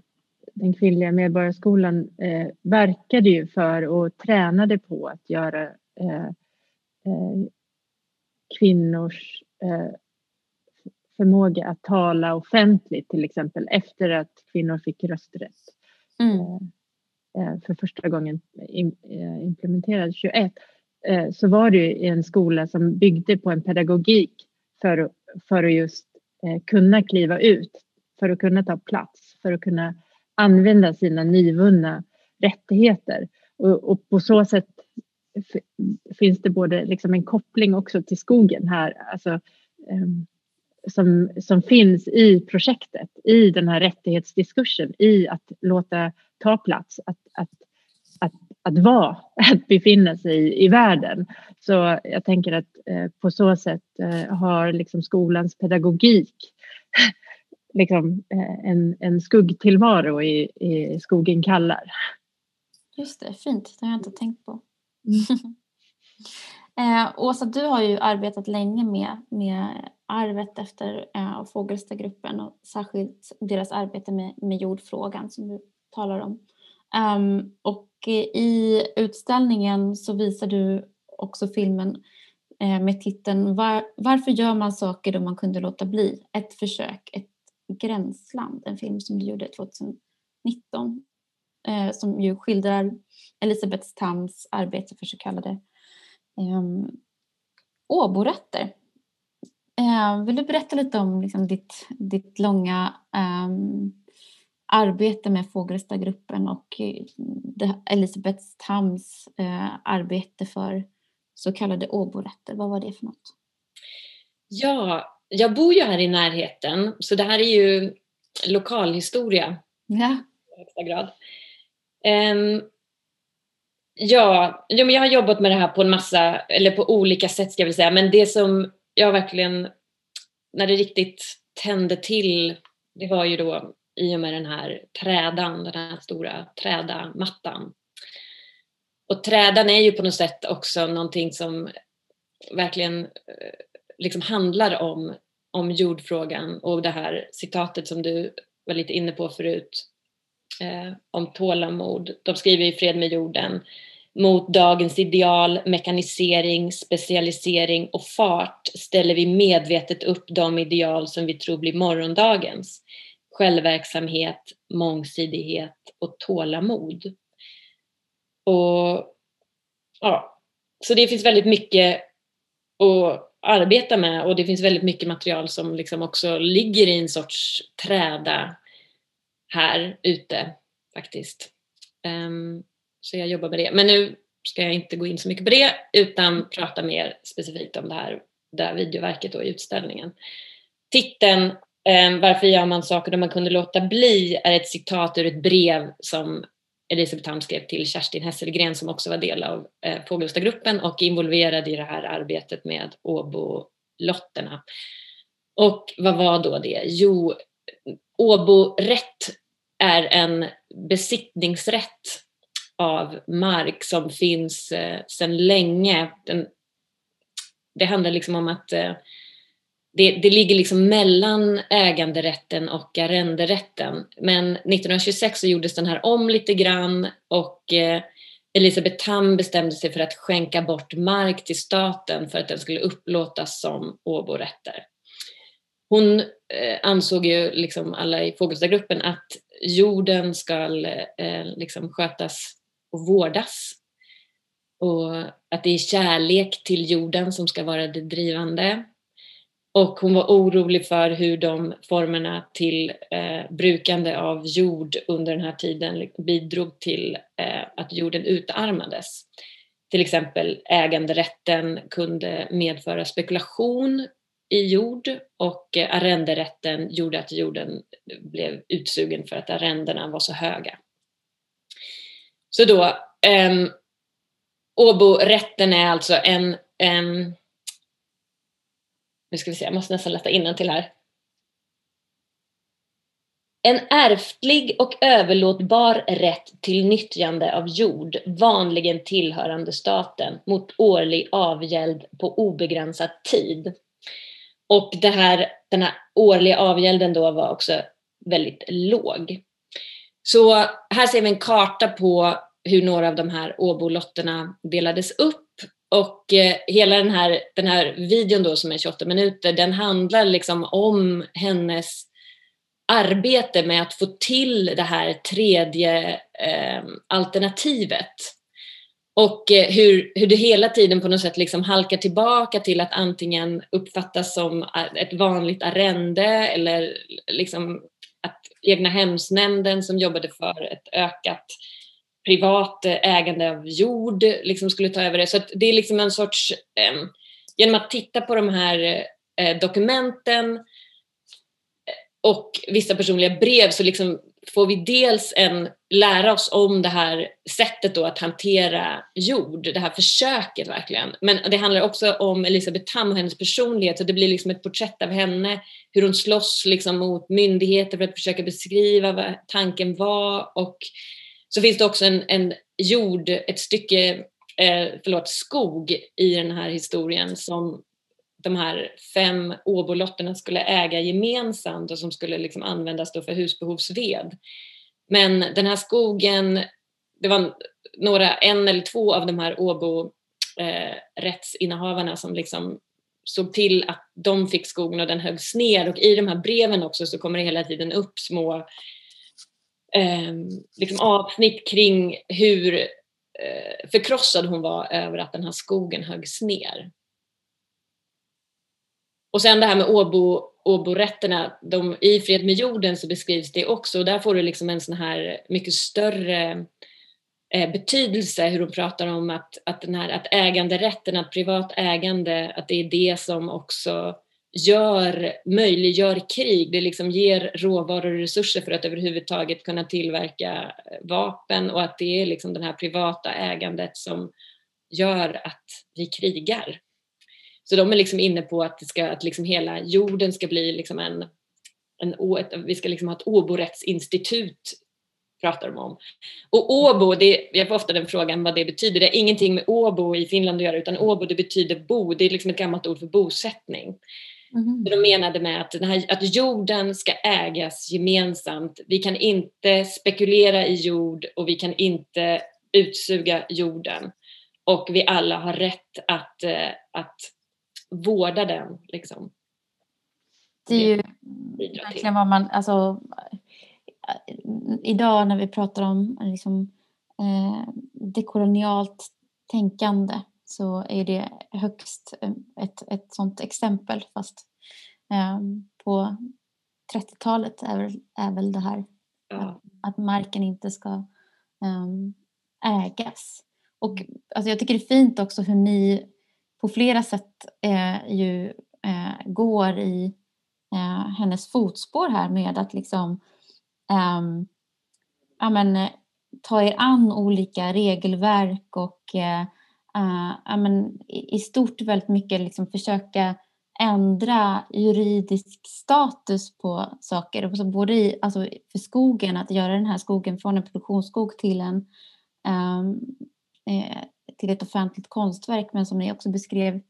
den kvinnliga medborgarskolan eh, verkade ju för och tränade på att göra eh, eh, kvinnors eh, förmåga att tala offentligt till exempel efter att kvinnor fick rösträtt. Mm. Eh, eh, för första gången implementerad 21 så var det en skola som byggde på en pedagogik för, för att just kunna kliva ut, för att kunna ta plats, för att kunna använda sina nyvunna rättigheter. Och, och på så sätt finns det både liksom en koppling också till skogen här, alltså, um, som, som finns i projektet, i den här rättighetsdiskursen, i att låta ta plats, att, att, att, att vara, att befinna sig i världen. Så jag tänker att eh, på så sätt eh, har liksom skolans pedagogik liksom, eh, en, en skuggtillvaro i, i skogen kallar. Just det, fint. Det har jag inte tänkt på. Mm. eh, Åsa, du har ju arbetat länge med, med arvet efter eh, Fågelstagruppen och särskilt deras arbete med, med jordfrågan som du talar om. Um, och i utställningen så visar du också filmen eh, med titeln Var, Varför gör man saker då man kunde låta bli? Ett försök, ett Gränsland, en film som du gjorde 2019 eh, som ju skildrar Elisabeth Tams arbete för så kallade eh, åborätter. Eh, vill du berätta lite om liksom, ditt, ditt långa eh, arbete med Fågelstagruppen och eh, Elisabeth Tams eh, arbete för så kallade åborätter? Vad var det för något? Ja, jag bor ju här i närheten så det här är ju lokalhistoria Ja. i högsta grad. Ehm, ja, jo, men jag har jobbat med det här på en massa, eller på olika sätt ska jag väl säga, men det som jag verkligen, när det riktigt tände till, det var ju då i och med den här trädan, den här stora trädamattan. Och trädan är ju på något sätt också någonting som verkligen eh, liksom handlar om, om jordfrågan och det här citatet som du var lite inne på förut eh, om tålamod. De skriver i Fred med jorden mot dagens ideal, mekanisering, specialisering och fart ställer vi medvetet upp de ideal som vi tror blir morgondagens. Självverksamhet, mångsidighet och tålamod. Och ja, så det finns väldigt mycket att arbeta med och det finns väldigt mycket material som liksom också ligger i en sorts träda här ute faktiskt. Um, så jag jobbar med det. Men nu ska jag inte gå in så mycket på det utan prata mer specifikt om det här, det här videoverket då i utställningen. Titeln um, Varför gör man saker då man kunde låta bli är ett citat ur ett brev som Elisabeth Ham skrev till Kerstin Hesselgren som också var del av eh, Fågelstagruppen och involverad i det här arbetet med Åbo-lotterna. Och vad var då det? Jo, Åborätt är en besittningsrätt av mark som finns eh, sedan länge. Den, det handlar liksom om att eh, det, det ligger liksom mellan äganderätten och arrenderätten. Men 1926 så gjordes den här om lite grann och eh, Elisabeth Tam bestämde sig för att skänka bort mark till staten för att den skulle upplåtas som åborätter. Hon eh, ansåg ju, liksom alla i Fogelstadgruppen att jorden ska eh, liksom skötas och vårdas. Och att det är kärlek till jorden som ska vara det drivande. Och hon var orolig för hur de formerna till eh, brukande av jord under den här tiden bidrog till eh, att jorden utarmades. Till exempel äganderätten kunde medföra spekulation i jord och eh, arrenderätten gjorde att jorden blev utsugen för att arrendena var så höga. Så då, eh, Åborätten är alltså en, en nu ska vi se, jag måste nästan läsa till här. En ärftlig och överlåtbar rätt till nyttjande av jord, vanligen tillhörande staten, mot årlig avgäld på obegränsad tid. Och det här, den här årliga avgälden då var också väldigt låg. Så här ser vi en karta på hur några av de här Åbolotterna delades upp och eh, hela den här, den här videon då som är 28 minuter, den handlar liksom om hennes arbete med att få till det här tredje eh, alternativet. Och eh, hur, hur det hela tiden på något sätt liksom halkar tillbaka till att antingen uppfattas som ett vanligt arrende eller liksom att egna hemsnämnden som jobbade för ett ökat privat eh, ägande av jord liksom skulle ta över det. Så det är liksom en sorts, eh, genom att titta på de här eh, dokumenten eh, och vissa personliga brev så liksom får vi dels en, lära oss om det här sättet då att hantera jord, det här försöket verkligen. Men det handlar också om Elisabeth Tam och hennes personlighet, så det blir liksom ett porträtt av henne, hur hon slåss liksom mot myndigheter för att försöka beskriva vad tanken var och så finns det också en, en jord, ett stycke, eh, förlåt, skog i den här historien som de här fem åbolotterna skulle äga gemensamt och som skulle liksom användas då för husbehovsved. Men den här skogen, det var några, en eller två av de här Åbo eh, rättsinnehavarna som liksom såg till att de fick skogen och den höggs ner och i de här breven också så kommer det hela tiden upp små eh, liksom avsnitt kring hur eh, förkrossad hon var över att den här skogen höggs ner. Och sen det här med Åbo, Åborätterna, de, i Fred med jorden så beskrivs det också och där får du liksom en sån här mycket större eh, betydelse hur hon pratar om att, att, den här, att äganderätten, att privat ägande, att det är det som också gör, möjliggör krig. Det liksom ger råvaror och resurser för att överhuvudtaget kunna tillverka eh, vapen och att det är liksom det här privata ägandet som gör att vi krigar. Så de är liksom inne på att, det ska, att liksom hela jorden ska bli liksom en, en, ett, vi ska liksom ha ett åborättsinstitut pratar de om. Och Åbo, det, jag får ofta den frågan vad det betyder. Det har ingenting med Åbo i Finland att göra utan Åbo det betyder bo, det är liksom ett gammalt ord för bosättning. Mm. De menade med att, den här, att jorden ska ägas gemensamt. Vi kan inte spekulera i jord och vi kan inte utsuga jorden. Och vi alla har rätt att, eh, att vårda den. Liksom. Det är ju verkligen vad man, alltså, idag när vi pratar om liksom, eh, dekolonialt tänkande så är det högst eh, ett, ett sånt exempel fast eh, på 30-talet är, väl, är väl det här ja. att, marken inte ska um, ägas. Och alltså, jag tycker det är fint också hur ni på flera sätt eh, ju eh, går i eh, hennes fotspår här med att liksom um, ja, men, ta er an olika regelverk och uh, men, i, stort väldigt mycket liksom försöka ändra juridisk status på saker. Alltså både i, alltså för skogen, att göra den här skogen från en produktionsskog till, en, um, eh, till ett offentligt konstverk men som ni också beskrev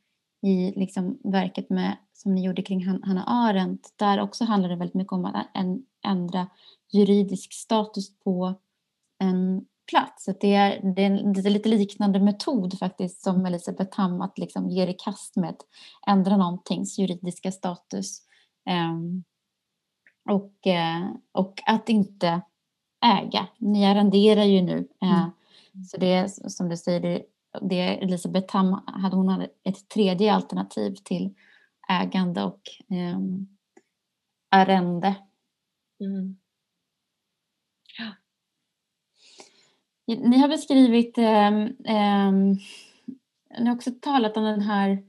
i liksom verket med, som ni gjorde kring Hanna Arendt. Där också handlar det väldigt mycket om att ändra juridisk status på en plats. Att det, är, det, är en, det är lite liknande metod faktiskt som Elisabeth Hamm att liksom ger i kast med att ändra någontings juridiska status. Um, och, uh, och att inte äga. Ni arrenderar ju nu. Uh, Så det är som du säger, det, det Elisabeth Hamm hade hon hade ett tredje alternativ till ägande och um, arrende. Mm. Ni har beskrivit, eh, eh, ni har också talat om den här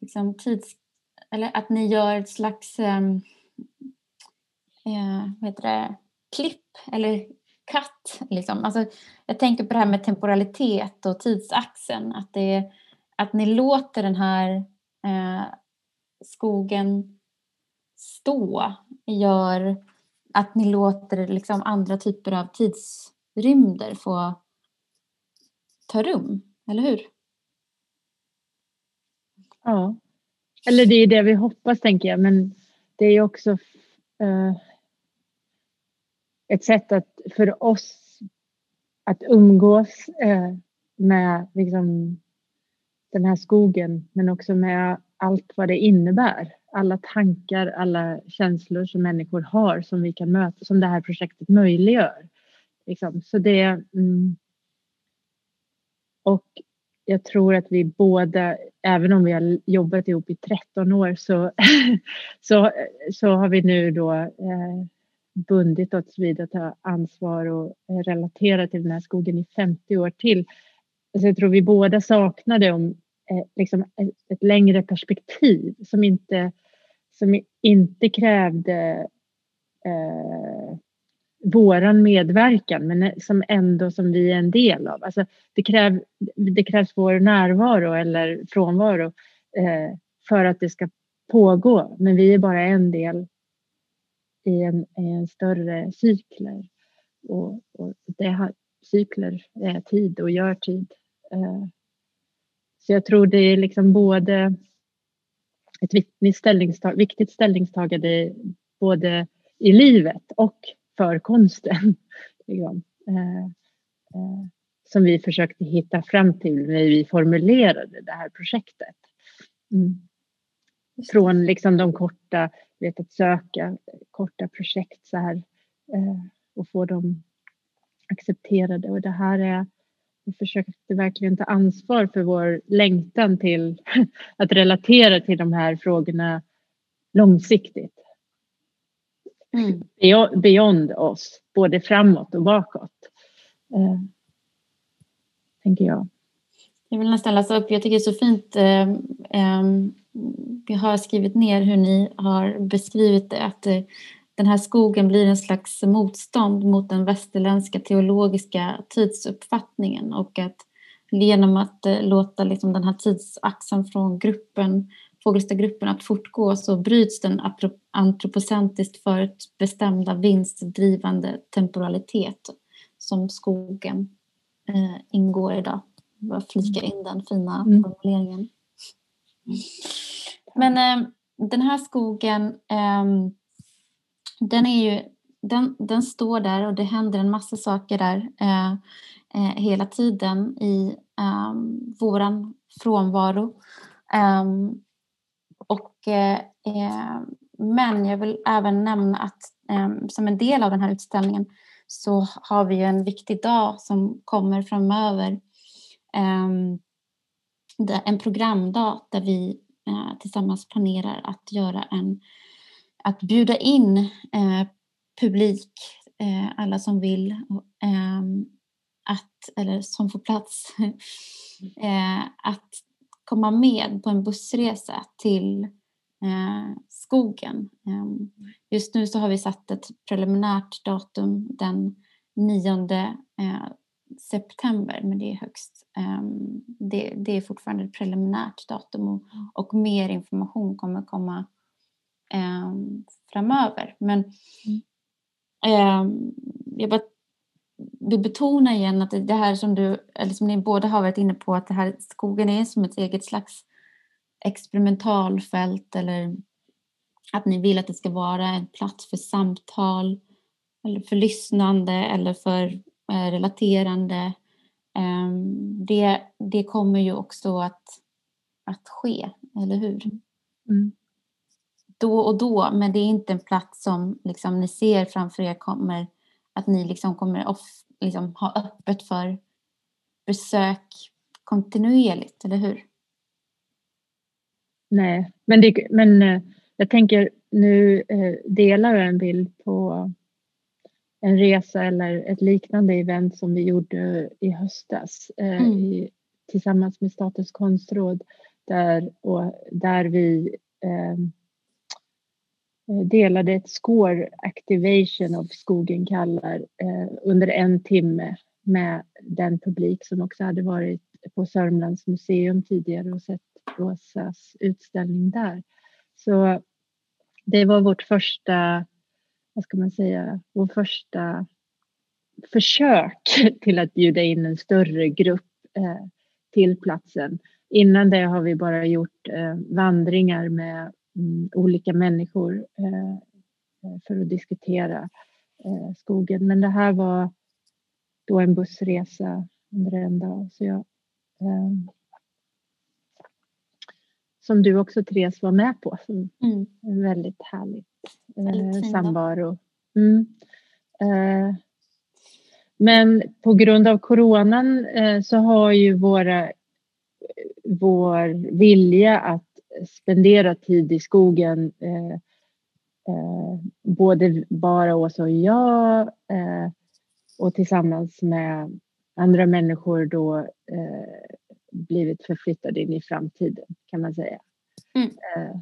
liksom, tids... Eller att ni gör ett slags ehm, eh, vad heter det, klipp eller katt. Liksom. Alltså, jag tänker på det här med temporalitet och tidsaxeln. Att, det, att ni låter den här eh, skogen stå gör att ni låter liksom andra typer av tids rymder få ta rum, eller hur? Ja, eller det är det vi hoppas tänker jag, men det är också eh, ett sätt att, för oss att umgås eh, med liksom, den här skogen, men också med allt vad det innebär. Alla tankar, alla känslor som människor har som vi kan möta, som det här projektet möjliggör. Liksom. Så det, mm, och jag tror att vi båda, även om vi har jobbat ihop i 13 år så, så, så har vi nu då eh, bundit oss vid att ta ansvar och eh, relatera till den här skogen i 50 år till. Så jag tror vi båda saknade om eh, liksom ett, ett, längre perspektiv som inte, som inte krävde eh, våran medverkan men som ändå som vi är en del av. Alltså det, kräv, det krävs vår närvaro eller frånvaro eh, för att det ska pågå men vi är bara en del i en, i en större cykler. Och, och det har, cykler är tid och gör tid. Eh, så jag tror det är liksom både ett viktigt, ställningstagande, viktigt ställningstagande både i livet och för konsten. Liksom. Eh, eh, som vi försökte hitta fram till när vi formulerade det här projektet. Mm. Från liksom de korta, vet att söka korta projekt så här eh, och få dem accepterade. Och det här är, vi försökte verkligen ta ansvar för vår längtan till att relatera till de här frågorna långsiktigt. Mm. Beyond oss, både framåt och bakåt. Eh, tänker jag. Jag vill nästan läsa upp, jag tycker det är så fint eh, eh, jag har skrivit ner hur ni har beskrivit det, att den här skogen blir en slags motstånd mot den västerländska teologiska tidsuppfattningen och att genom att låta liksom den här tidsaxeln från gruppen Fågelstagruppen att fortgå så bryts den antropocentriskt förutbestämda vinstdrivande temporalitet som skogen eh, ingår idag. Jag flikar in den fina mm. formuleringen. Men eh, den här skogen, eh, den, är ju, den, den står där och det händer en massa saker där eh, eh hela tiden i eh, våran frånvaro. Um, och, eh, eh, men jag vill även nämna att eh, som en del av den här utställningen så har vi en viktig dag som kommer framöver. Eh, en programdag där vi eh, tillsammans planerar att göra en att bjuda in eh, publik, eh, alla som vill, ehm, att, eller som får plats, eh, att komma med på en bussresa till eh, skogen. Eh, just nu så har vi satt ett preliminärt datum den 9 eh, september men det är högst. Ehm, det, det, är fortfarande ett preliminärt datum och, och mer information kommer komma ehm, framöver. Men mm. ehm, jag bara vill betona igen att det här som du, eller som ni båda har varit inne på, att det här skogen är som ett eget slags experimentalfält eller att ni vill att det ska vara en plats för samtal eller för lyssnande eller för eh, relaterande. Um, det, det kommer ju också att, att ske, eller hur? Mm. Då och då, men det är inte en plats som liksom, ni ser framför er kommer att ni liksom kommer off, liksom, ha öppet för besök kontinuerligt, eller hur? Nej, men, det, men eh, jag tänker nu eh, delar jag en bild på en resa eller ett liknande event som vi gjorde i höstas eh, mm. i, tillsammans med Statens konstråd där, och där vi eh, Eh, delade ett score activation of Skogen kallar eh, under en timme med den publik som också hade varit på Sörmlands museum tidigare och sett Rosas utställning där. Så det var vårt första, vad ska man säga, vår första försök till att bjuda in en större grupp eh, till platsen. Innan det har vi bara gjort vandringar med olika människor eh, för att diskutera eh, skogen. Men det här var då en bussresa under en dag. Så jag, eh, som du också Therese var med på. Mm. En väldigt härligt eh, samvaro. Mm. Eh, men på grund av coronan eh, så har ju våra, vår vilja att spendera tid i skogen eh, eh, både bara Åsa och jag eh, och tillsammans med andra människor då blivit förflyttad in i framtiden kan man säga. Mm. Eh,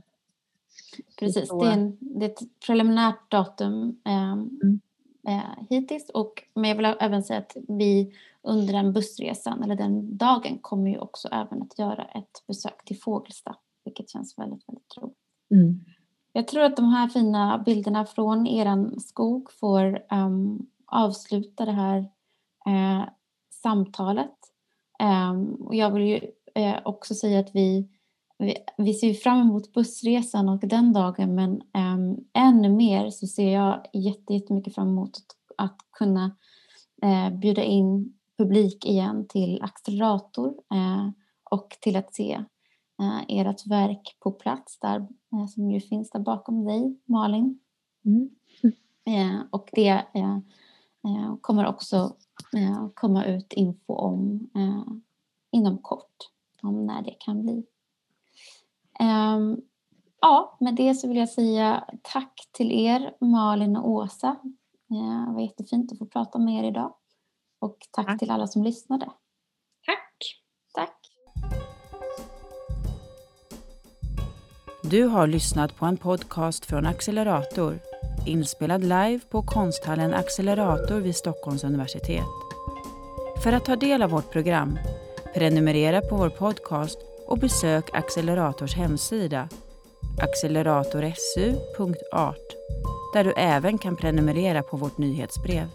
Precis, det är, en, det är, ett preliminärt datum eh, mm. eh, hittills. Och, men jag vill även säga att vi under den bussresan, eller den dagen, kommer ju också även att göra ett besök till Fågelsta, vilket känns väldigt, väldigt roligt. Mm. Jag tror att de här fina bilderna från er skog får um, avsluta det här eh, samtalet. Um, och jag vill ju eh, också säga att vi, vi, vi, ser fram emot bussresan och den dagen men um, ännu mer så ser jag jättemycket fram emot att, att kunna eh, bjuda in publik igen till Accelerator och till att se eh, ert verk på plats där eh, som ju finns där bakom dig Malin. Mm. Eh, och det eh, eh, kommer också komma ut info om inom kort om när det kan bli. Um, ja, med det så vill jag säga tack till er Malin och Åsa. Det var jättefint att få prata med er idag. Och tack, tack. till alla som lyssnade. Du har lyssnat på en podcast från Accelerator inspelad live på konsthallen Accelerator vid Stockholms universitet. För att ta del av vårt program, prenumerera på vår podcast och besök Accelerators hemsida acceleratorsu.art där du även kan prenumerera på vårt nyhetsbrev.